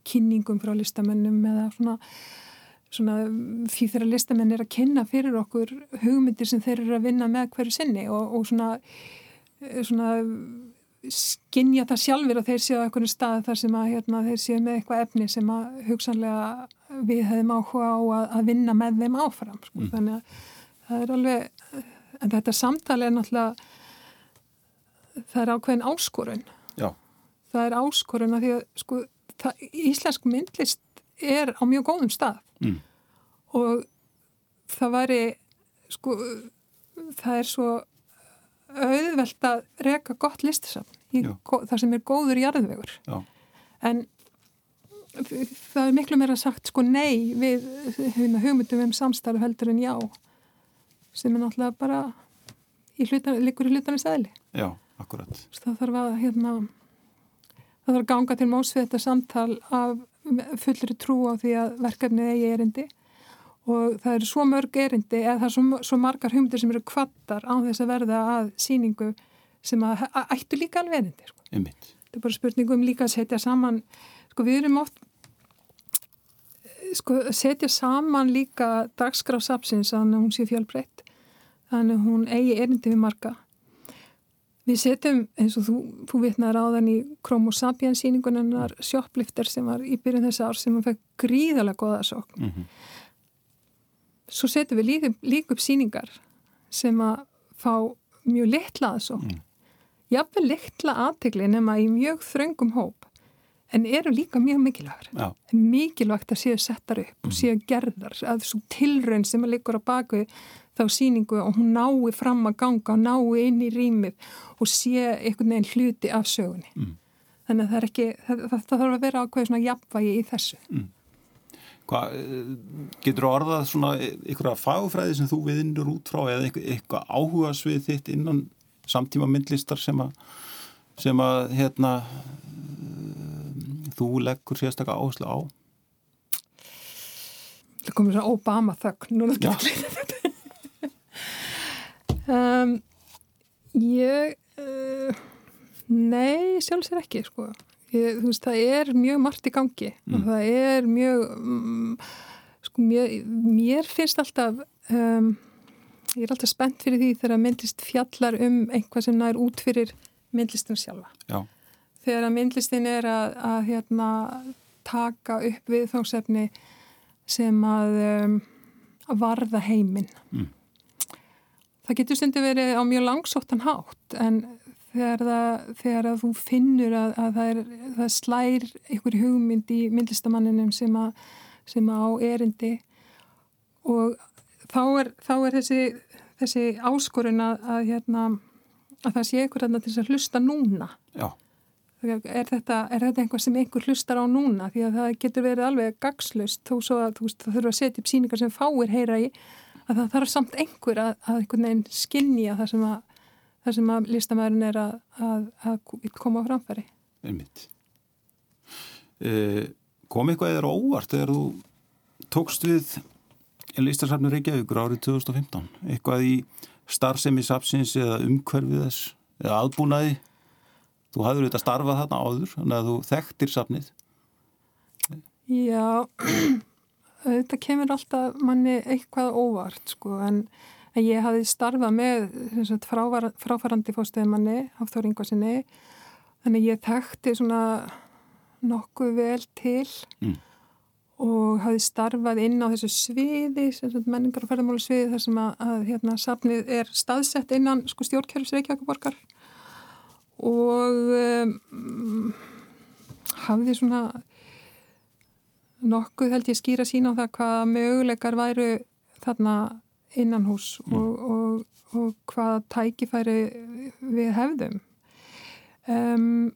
kynningum frá listamennum eða svona, svona því þeirra listamenn er að kynna fyrir okkur hugmyndir sem þeir eru að vinna með hverju sinni og, og svona, svona skinja það sjálfur að þeir séu á einhvern stað þar sem að hérna, þeir séu með eitthvað efni sem að hugsanlega við hefum áhuga á að, að vinna með þeim áfram sko. mm. þannig að það er alveg, en þetta samtali er náttúrulega, það er ákveðin áskorun. Já. Það er áskorun að því að sko, það, íslensk myndlist er á mjög góðum stað mm. og það væri, sko, það er svo auðvelt að reyka gott listasafn í það sem er góður jarðvegur. Já. En það er miklu meira sagt sko nei við hugmyndum um samstarf heldur en já sem er náttúrulega bara í hlutan, likur í hlutanins eðli. Já, akkurat. Það þarf að, hérna, það þarf að ganga til mósvið þetta samtal af fullri trú á því að verkefnið eigi erindi og það eru svo mörg erindi eða það er svo, svo margar humdir sem eru kvattar á þess að verða að síningu sem að, að ættu líka alveg erindi. Sko. Þetta er bara spurningum líka að setja saman, sko við erum oft sko setja saman líka dagskrafsapsins að hún sé fjölbreytt þannig að hún eigi erindi við marga. Við setjum, eins og þú, þú vitnaði ráðan í Chromo Sapiens síningunennar Shoplifter sem var í byrjun þess ár sem hann fekk gríðarlega goða sókn. Mm -hmm. Svo setjum við líka, líka upp síningar sem að fá mjög litla aðsókn. Mm. Jafnveg litla aðtegli nema í mjög þröngum hóp en eru líka mjög mikilvægur. Já. Mikilvægt að séu settar upp mm. og séu gerðar að þessu tilraun sem að líkur á baku þá síningu og hún nái fram að ganga og nái inn í rýmið og sé einhvern veginn hluti af sögunni. Mm. Þannig að það er ekki, það, það þarf að vera ákveð svona jafnvægi í þessu. Mm. Hvað, getur þú orðað svona einhverja fagfræði sem þú viðinur út frá eða eitthvað áhuga svið þitt innan samtíma myndlistar sem að, sem að hérna, þú leggur sérstaklega áherslu á? Það komur svona Obama þögn, núna að þetta. Um, ég, uh, nei, sjálfsvegar ekki, sko. Ég, þú veist, það er mjög margt í gangi mm. og það er mjög, um, sko, mér, mér finnst alltaf, um, ég er alltaf spennt fyrir því þegar myndlist fjallar um einhvað sem nær út fyrir myndlistin sjálfa. Já. Þegar myndlistin er að, að hérna, taka upp við þóksefni sem að, um, að varða heiminn. Mm Það getur stundu verið á mjög langsóttan hátt en þegar, það, þegar þú finnur að, að það, er, það slær einhver hugmynd í myndlistamanninum sem, að, sem á erindi og þá er, þá er þessi, þessi áskorun að, hérna, að það sé einhver að þess að hlusta núna. Já. Er þetta, er þetta einhver sem einhver hlustar á núna? Því að það getur verið alveg gagslust þó svo að þú veist, það þurfa að setja upp síningar sem fáir heyra í að það þarf samt einhver að, að einhvern veginn skinnja það sem að, það sem að listamæðurinn er að, að koma á framfæri. Einmitt. Eh, kom eitthvað eða óvart þegar þú tókst við listarsafnur Reykjavíkur árið 2015? Eitthvað í starfsemi sapsins eða umhverfið þess eða aðbúnaði? Þú hafður auðvitað starfað þarna áður, þannig að þú þekktir sapnið. Já, þetta kemur alltaf manni eitthvað óvart sko en, ég hafi starfað með sagt, frávar, fráfarandi fórstöðumanni Hafþór Ingvarsinni þannig ég þekkti svona nokkuð vel til mm. og hafi starfað inn á þessu sviði, menningar og ferðarmálu sviði þar sem að, að hérna, safnið er staðsett innan sko, stjórnkjörfs Reykjavíkuborgar og um, hafði svona nokkuð held ég skýra sína á það hvaða möguleikar væru þarna innan hús mm. og, og, og hvaða tækifæri við hefðum um,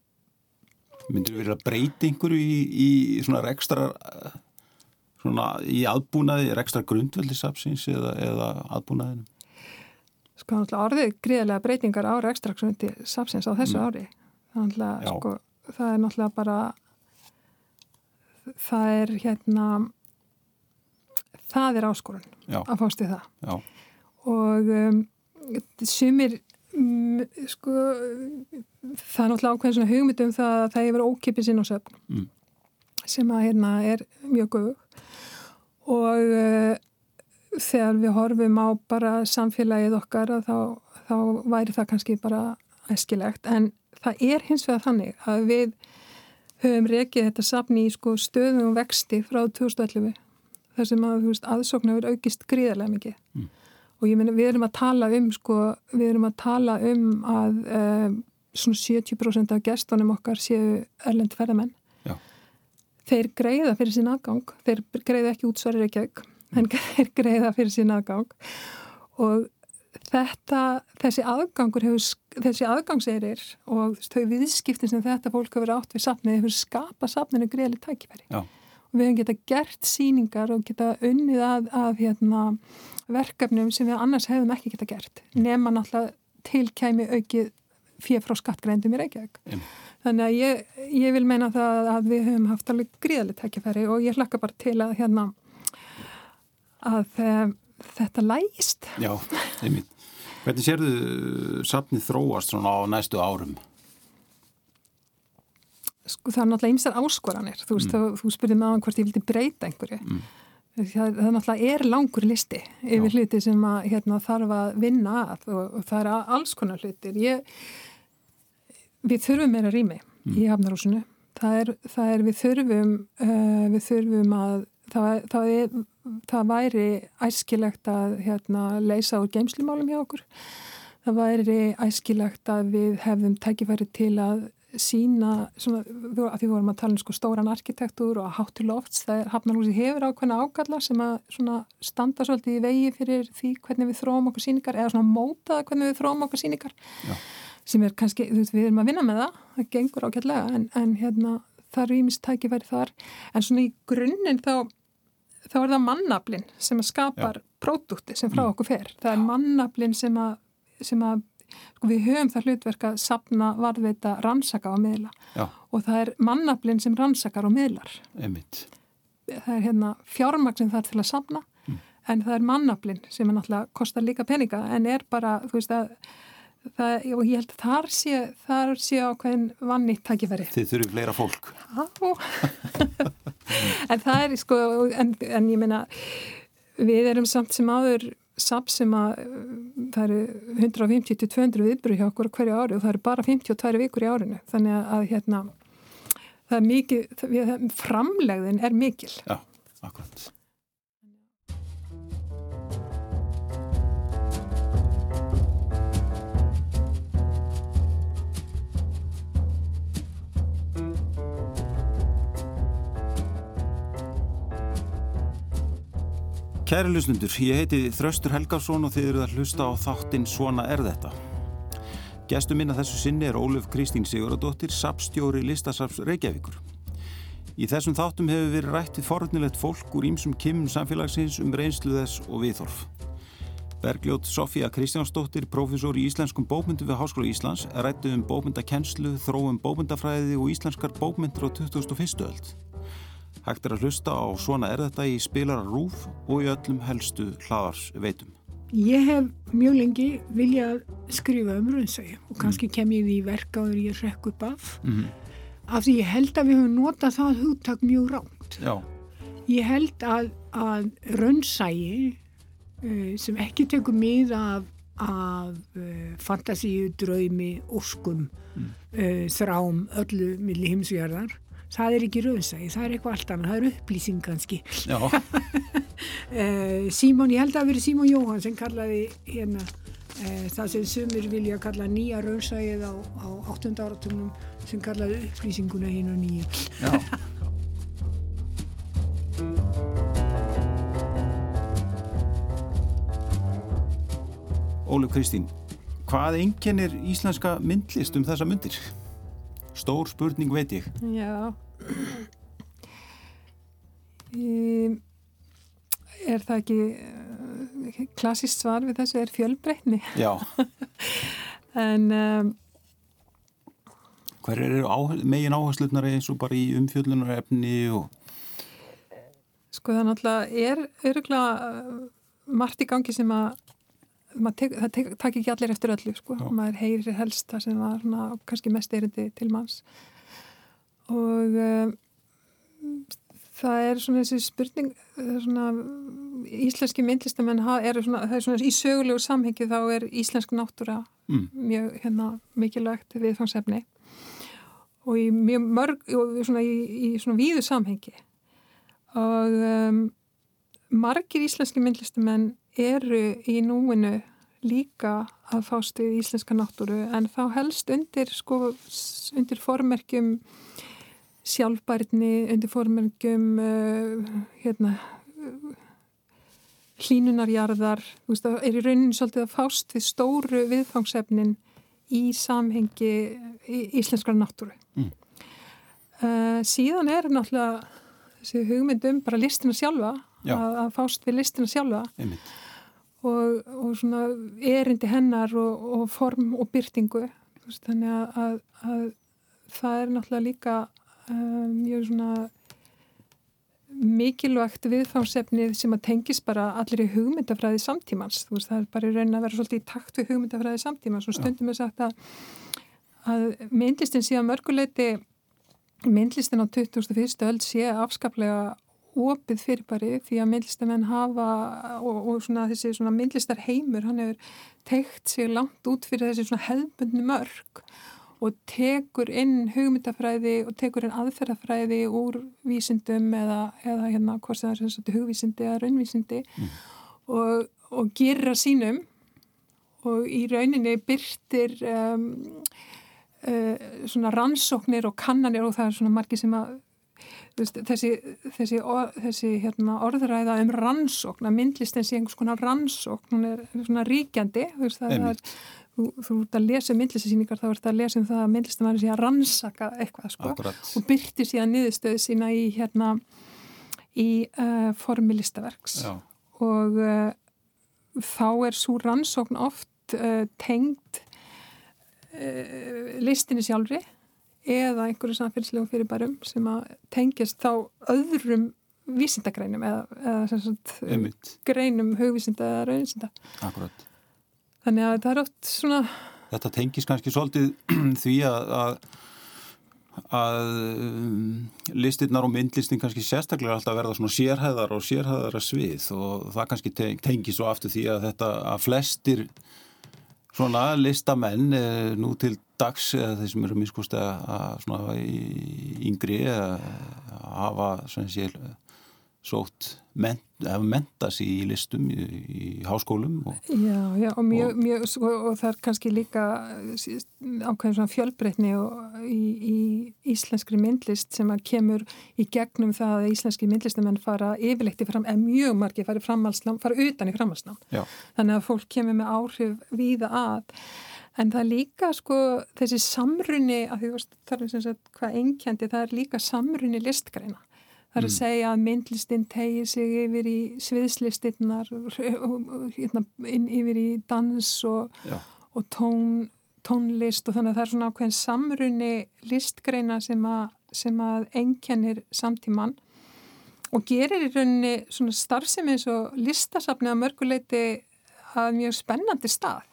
Myndir þú verið að breyta einhverju í, í svona rekstra svona í aðbúnaði rekstra grundveldisapsins eða, eða aðbúnaðinu? Sko orðið gríðilega breytingar á rekstra grundveldisapsins á þessu mm. ári þannig að sko, það er náttúrulega bara það er hérna það er áskorun Já. að fást í það Já. og um, sumir um, sko það er náttúrulega ákveðin svona hugmyndum það að það hefur ókipið sinn og söfn mm. sem að hérna er mjög góð og uh, þegar við horfum á bara samfélagið okkar þá, þá væri það kannski bara eskilegt en það er hins vegar þannig að við höfum rekið þetta safni í sko stöðum og vexti frá 2011 þar sem að aðsóknar aukist gríðarlega mikið mm. og ég menna við erum að tala um sko, við erum að tala um að um, svona 70% af gestunum okkar séu erlend ferðamenn Já. þeir greiða fyrir sín aðgang þeir greiða ekki útsvarir ekki auk en þeir greiða fyrir sín aðgang og þetta, þessi aðgangur hefur, þessi aðgangseirir og þau viðskiptin sem þetta fólk hefur átt við safnið hefur skapað safninu greiðli tækifæri Já. og við hefum geta gert síningar og geta unnið að, að hérna, verkefnum sem við annars hefum ekki geta gert nema náttúrulega tilkæmi aukið fyrir frá skattgreindum í Reykjavík mm. þannig að ég, ég vil meina það að við hefum haft alveg greiðli tækifæri og ég hlakka bara til að hérna að eh, þetta lægist. Já, einmitt. Hvernig sérðu safnið þróast svona á næstu árum? Sko það er náttúrulega einstar áskoranir. Þú, veist, mm. þú spurði maður hvort ég vildi breyta einhverju. Mm. Það, það náttúrulega er langur listi yfir Já. hluti sem að, hérna, þarf að vinna að og, og það er alls konar hlutir. Ég, við þurfum meira rými mm. í Hafnarúsinu. Það er, það er við þurfum, uh, við þurfum að það, það, er, það væri æskilegt að hérna, leysa úr geimslimálum hjá okkur. Það væri æskilegt að við hefðum tækifæri til að sína, svona, að við vorum að tala um sko, stóran arkitektur og hátu lofts, það er Hafnarhúsi hefur ákveðna ágalla sem að standa svolítið í vegi fyrir því hvernig við þróum okkur síningar eða svona mótaða hvernig við þróum okkur síningar Já. sem er kannski, þú veist, við erum að vinna með það, það gengur ákveðlega en, en hérna það ímist tækifæri þar en svona í grunninn þá þá er það mannaflin sem skapar pródúti sem frá mm. okkur fer. Það er mannaflin sem að, sem að sko við höfum það hlutverk að sapna, varðveita, rannsaka og miðla Já. og það er mannaflin sem rannsakar og miðlar. Einmitt. Það er hérna fjármagn sem það er til að sapna mm. en það er mannaflin sem er náttúrulega kostar líka peninga en er bara, þú veist að Það, og ég held að þar sé, þar sé ákveðin vannitt takkifæri. Þið þurfum fleira fólk. Já, en það er sko, en, en ég meina, við erum samt sem áður samt sem að það eru 150-200 viðbröð hjá okkur hverju ári og það eru bara 52 vikur í árinu. Þannig að hérna, það er mikið, framlegðin er mikil. Já, akkurat. Kæri lusnundur, ég heiti Þraustur Helgarsson og þið eru að hlusta á þáttinn Svona er þetta. Gæstu minna þessu sinni er Óluf Kristín Siguradóttir, sapstjóri Listasaps Reykjavíkur. Í þessum þáttum hefur verið rætt við forðnilegt fólk úr ímsum kimum samfélagsins um reynslu þess og viðhorf. Bergljót Sofía Kristjánsdóttir, profesor í íslenskum bókmyndu við Háskóla Íslands, rættu um bókmyndakennslu, þróum bókmyndafræði og íslenskar bókmyndur á 2001. öld. Hægt er að hlusta á Svona er þetta í spilara rúf og í öllum helstu hlaðars veitum. Ég hef mjög lengi viljað skrifa um raunsægi og kannski mm. kem ég því verka og ég rekk upp af mm -hmm. af því ég held að við höfum notað það hugtak mjög ránt. Já. Ég held að, að rönnsægi uh, sem ekki tekur mið af, af uh, fantasíu, draumi, óskum, mm. uh, þrám, öllu milli heimsverðar, það er ekki rönnsægi, það er eitthvað allt annað, það er upplýsing kannski. Símón, ég held að það veri Símón Jóhann sem kallaði hérna það sem sumir vilja kalla nýja rönnsægið á, á 8. áratunum sem kallaði upplýsinguna hinn og nýja. Já. Ólef Kristín, hvað enginnir íslenska myndlist um þessa myndir? Stór spurning veit ég. Já. Í, er það ekki uh, klassist svar við þessu er fjölbreytni? Já. en... Um, Hver eru áhe megin áhersluðnar eins og bara í umfjöldunarefni og... Sko það náttúrulega er öruglega uh, margt í gangi sem að tek, það tek, takk ekki allir eftir öllu sko, Já. maður heyrir helst það sem var svona, kannski mest erindi til manns og um, það er svona þessi spurning svona íslenski myndlistamenn er svona, það er svona í sögulegu samhengi þá er íslensk náttúra mm. mjög hérna mikilvægt viðfangsefni og í mjög mörg og svona í, í svona víðu samhengi og um, margir íslenski myndlistamenn eru í núinu líka að fást við íslenska náttúru en þá helst undir sko, undir formerkjum sjálfbærni, undir formerkjum uh, hérna hlínunarjarðar er í rauninni svolítið að fást við stóru viðfangsefnin í samhengi í íslenskar náttúru. Mm. uh, síðan er náttúrulega þessi hugmyndum bara listina sjálfa að, að fást við listina sjálfa. Einmitt og, og svona erindi hennar og, og form og byrtingu veist, þannig að, að, að það er náttúrulega líka um, mjög svona mikilvægt viðfámsefnið sem að tengis bara allir í hugmyndafræði samtímans, veist það er bara í raunin að vera svolítið í takt við hugmyndafræði samtímans og stundum er sagt að, að myndlistin sé að mörguleiti myndlistin á 2001. öll sé afskaplega opið fyrirbæri því að myndlistamenn hafa og, og svona þessi svona myndlistar heimur hann hefur teikt sig langt út fyrir þessi svona hefðbundni mörg og tekur inn hugmyndafræði og tekur inn aðferðafræði úr vísindum eða, eða hérna hvort það er svona hugvísindi eða raunvísindi mm. og, og gera sínum og í rauninni byrtir um, uh, svona rannsóknir og kannanir og það er svona margi sem að þessi, þessi, þessi hérna, orðræða um rannsókn að myndlistin sé einhvers konar rannsókn hún er svona ríkjandi þú, er, þú, þú ert að lesa myndlistasýningar þá ert að lesa um það að myndlistin var að rannsaka eitthvað sko, og byrti síðan niðurstöðu sína í, hérna, í uh, formi listaverks. Já. og uh, þá er svo rannsókn oft uh, tengd listinni sjálfri eða einhverju samfélagslegum fyrirbærum sem að tengjast þá öðrum vísindagreinum eða, eða sagt, greinum hugvísinda eða rauninsinda. Akkurat. Þannig að það er oft svona... Þetta tengis kannski svolítið því að, að, að um, listirnar og myndlistin kannski sérstaklega alltaf verða svona sérhæðar og sérhæðara svið og það kannski tengis svo aftur því að þetta að flestir svona listamenn eh, nú til dags eða þeir sem eru miskust að svona yngri að hafa svona sér sótt ment, mentas í listum í, í háskólum og, Já, já og, mjög, og, mjög, og, og það er kannski líka ákveðin svona fjölbreytni í, í íslenskri myndlist sem að kemur í gegnum það að íslenski myndlistamenn fara yfirleitt í fram, eða mjög margi fara, fara utan í framhalsnám þannig að fólk kemur með áhrif víða að En það er líka sko þessi samrunni, að þú veist þar er sem sagt hvað engjandi, það er líka samrunni listgreina. Það er mm. að segja að myndlistin tegir sig yfir í sviðslistinnar, hérna, yfir í dans og, og tón, tónlist og þannig að það er svona ákveðin samrunni listgreina sem að, sem að engjannir samtíman og gerir í rauninni svona starfsemi eins og listasafni að mörguleiti að mjög spennandi stað.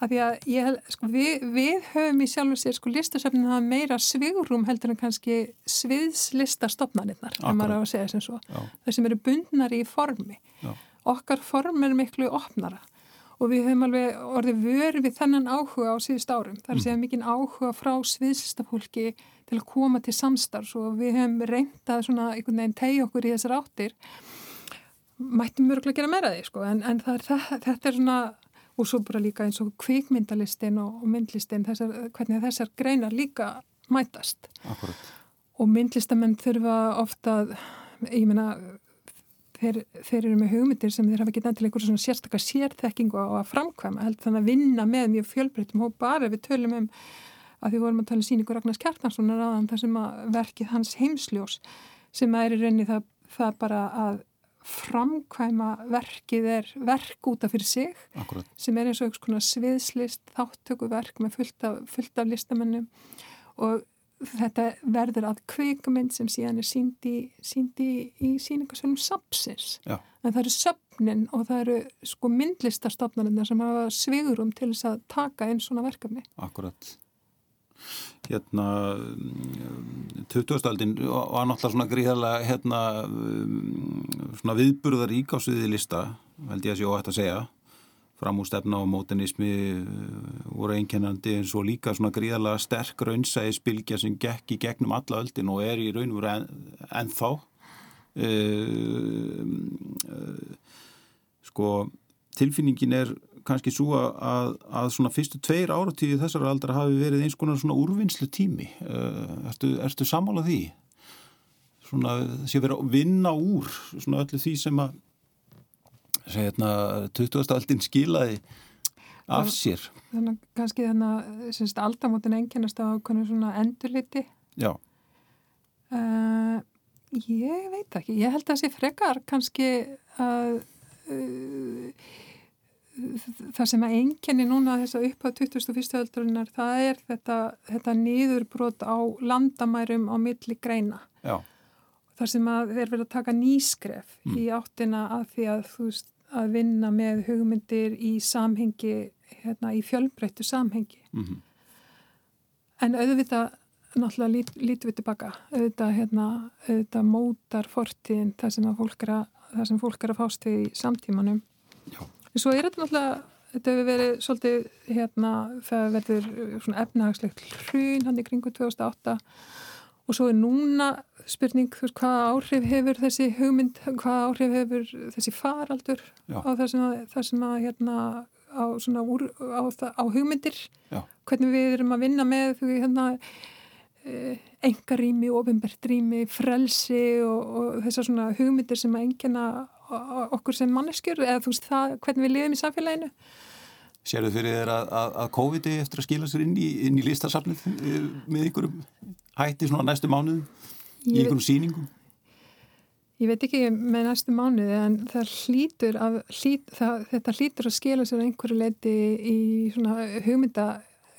Af því að ég, sko, við, við höfum í sjálf og sér sko listasöfnum það meira svigurum heldur en kannski að segja sem sem eru bundnar í formi. Já. okkar form er miklu opnara og við höfum alveg orðið vörð við þennan áhuga á síðust árum. Það er að segja mikinn áhuga frá sviðslistafólki til að koma til samstarfs og við hefum reyndað svona einhvern veginn tegi okkur í þessar áttir. Mættum mörgulega gera meira því sko en, en er, þetta er svona og svo bara líka eins og kvikmyndalistin og, og myndlistin þessar, hvernig þessar greinar líka mætast. Akkurat. og myndlistamenn þurfa ofta ég meina þeir, þeir eru með hugmyndir sem þeir hafa ekki nættilega einhverjum svona sérstakar sérþekking og að framkvæma held þannig að vinna með mjög fjölbreytum og bara við tölum um að því vorum að tala um síningu Ragnars Kjartanssonar aðan þar sem að verkið hans heimsljós sem er í rauninni það, það bara að framkvæma verkið er verk út af fyrir sig Akkurat. sem er eins og einhvers konar sviðslist, þáttökuverk með fullt af, fullt af listamennum og þetta verður að kvikuminn sem síðan er síndi, síndi í síningasölum sapsins en það eru söfnin og það eru sko myndlistastofnarinn sem hafa svigurum til þess að taka einn svona verkefni. Akkurat. Hérna 2000-aldin var náttúrulega svona gríðarlega hérna svona viðburðar íkásviði lista held ég að sé óhætt að segja fram úr stefna og mótenismi voru einkennandi eins og líka svona gríðarlega sterk raunsæði spilgja sem gekk í gegnum alla öldin og er í raun og veru en, ennþá. Uh, uh, sko tilfinningin er kannski svo að, að svona fyrstu tveir áratíði þessar aldra hafi verið eins konar svona úrvinnslu tími uh, ertu, ertu samála því? Svona sé verið að vinna úr svona öllu því sem að hérna 20. aldin skilaði af sér þannig að kannski þannig að aldamótin enginnast á svona endurliti já uh, ég veit ekki ég held að það sé frekar kannski að uh, það sem að enginni núna þess að upp á 21. öldurinnar það er þetta, þetta nýðurbrot á landamærum á milli greina Já. þar sem að þeir verða að taka nýskref mm. í áttina að því að þú veist að vinna með hugmyndir í samhengi hérna í fjölbreyttu samhengi. Mm -hmm. en auðvitað náttúrulega lít, lítum við tilbaka. Auðvitað hérna auðvitað mótar fortíðin það sem fólk er að, sem fólk er að fást í samtímanum. Já. Svo er þetta náttúrulega, þetta hefur verið svolítið hérna, það verður svona efnahagslegt hrun hann í kringu 2008 og svo er núna spurning veist hvaða áhrif hefur þessi hugmynd, hvaða áhrif hefur þessi faraldur Já. á það sem að, það sem að hérna á, úr, á, á hugmyndir, Já. hvernig við erum að vinna með því hérna engarými, ofinbertrými, frelsi og, og þessar svona hugmyndir sem að engina okkur sem manneskjur eða þú veist það, hvernig við liðum í samfélaginu Sérðu fyrir þér að, að, að COVID-i eftir að skila sér inn í, inn í listasafnið eh, með einhverjum hætti svona næstu mánuðum í einhverjum síningum? Ég veit ekki með næstu mánuði en það hlýtur að, hlýt, það, þetta hlýtur að skila sér einhverju leiti í svona hugmynda,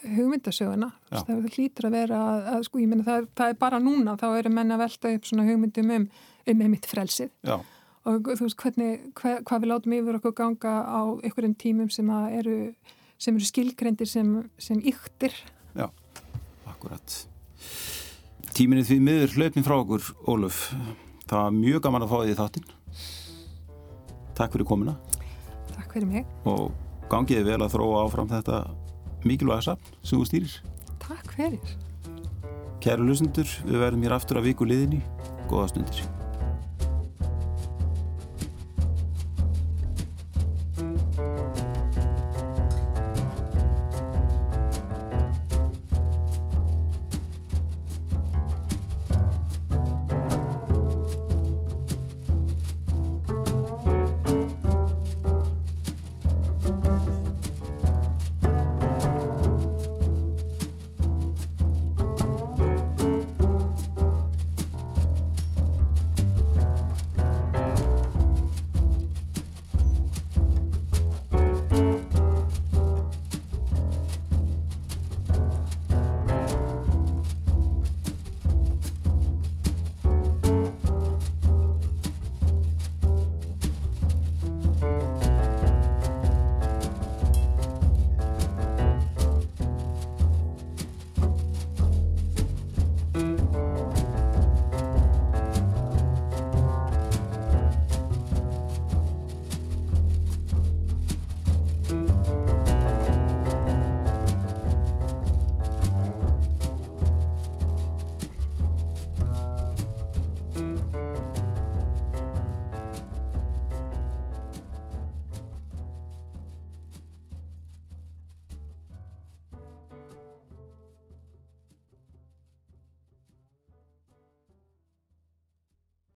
hugmyndasöguna. Það hlýtur að vera að, sko, ég menna það, það er bara núna, þá eru menna að velta upp svona hugmyndum um, um einmitt frelsið. Já og þú veist hvernig, hva, hvað við látum yfir okkur ganga á einhverjum tímum sem eru, sem eru skilgrendir sem, sem yktir. Já, akkurat. Tíminni því miður hlaupin frá okkur Óluf, það var mjög gaman að fá því þáttinn. Takk fyrir komina Takk fyrir mig. Og gangiði vel að þróa áfram þetta mikilvæga safn sem þú stýrir. Takk fyrir. Kæru lusendur, við verðum hér aftur að viku liðinni. Góða stundir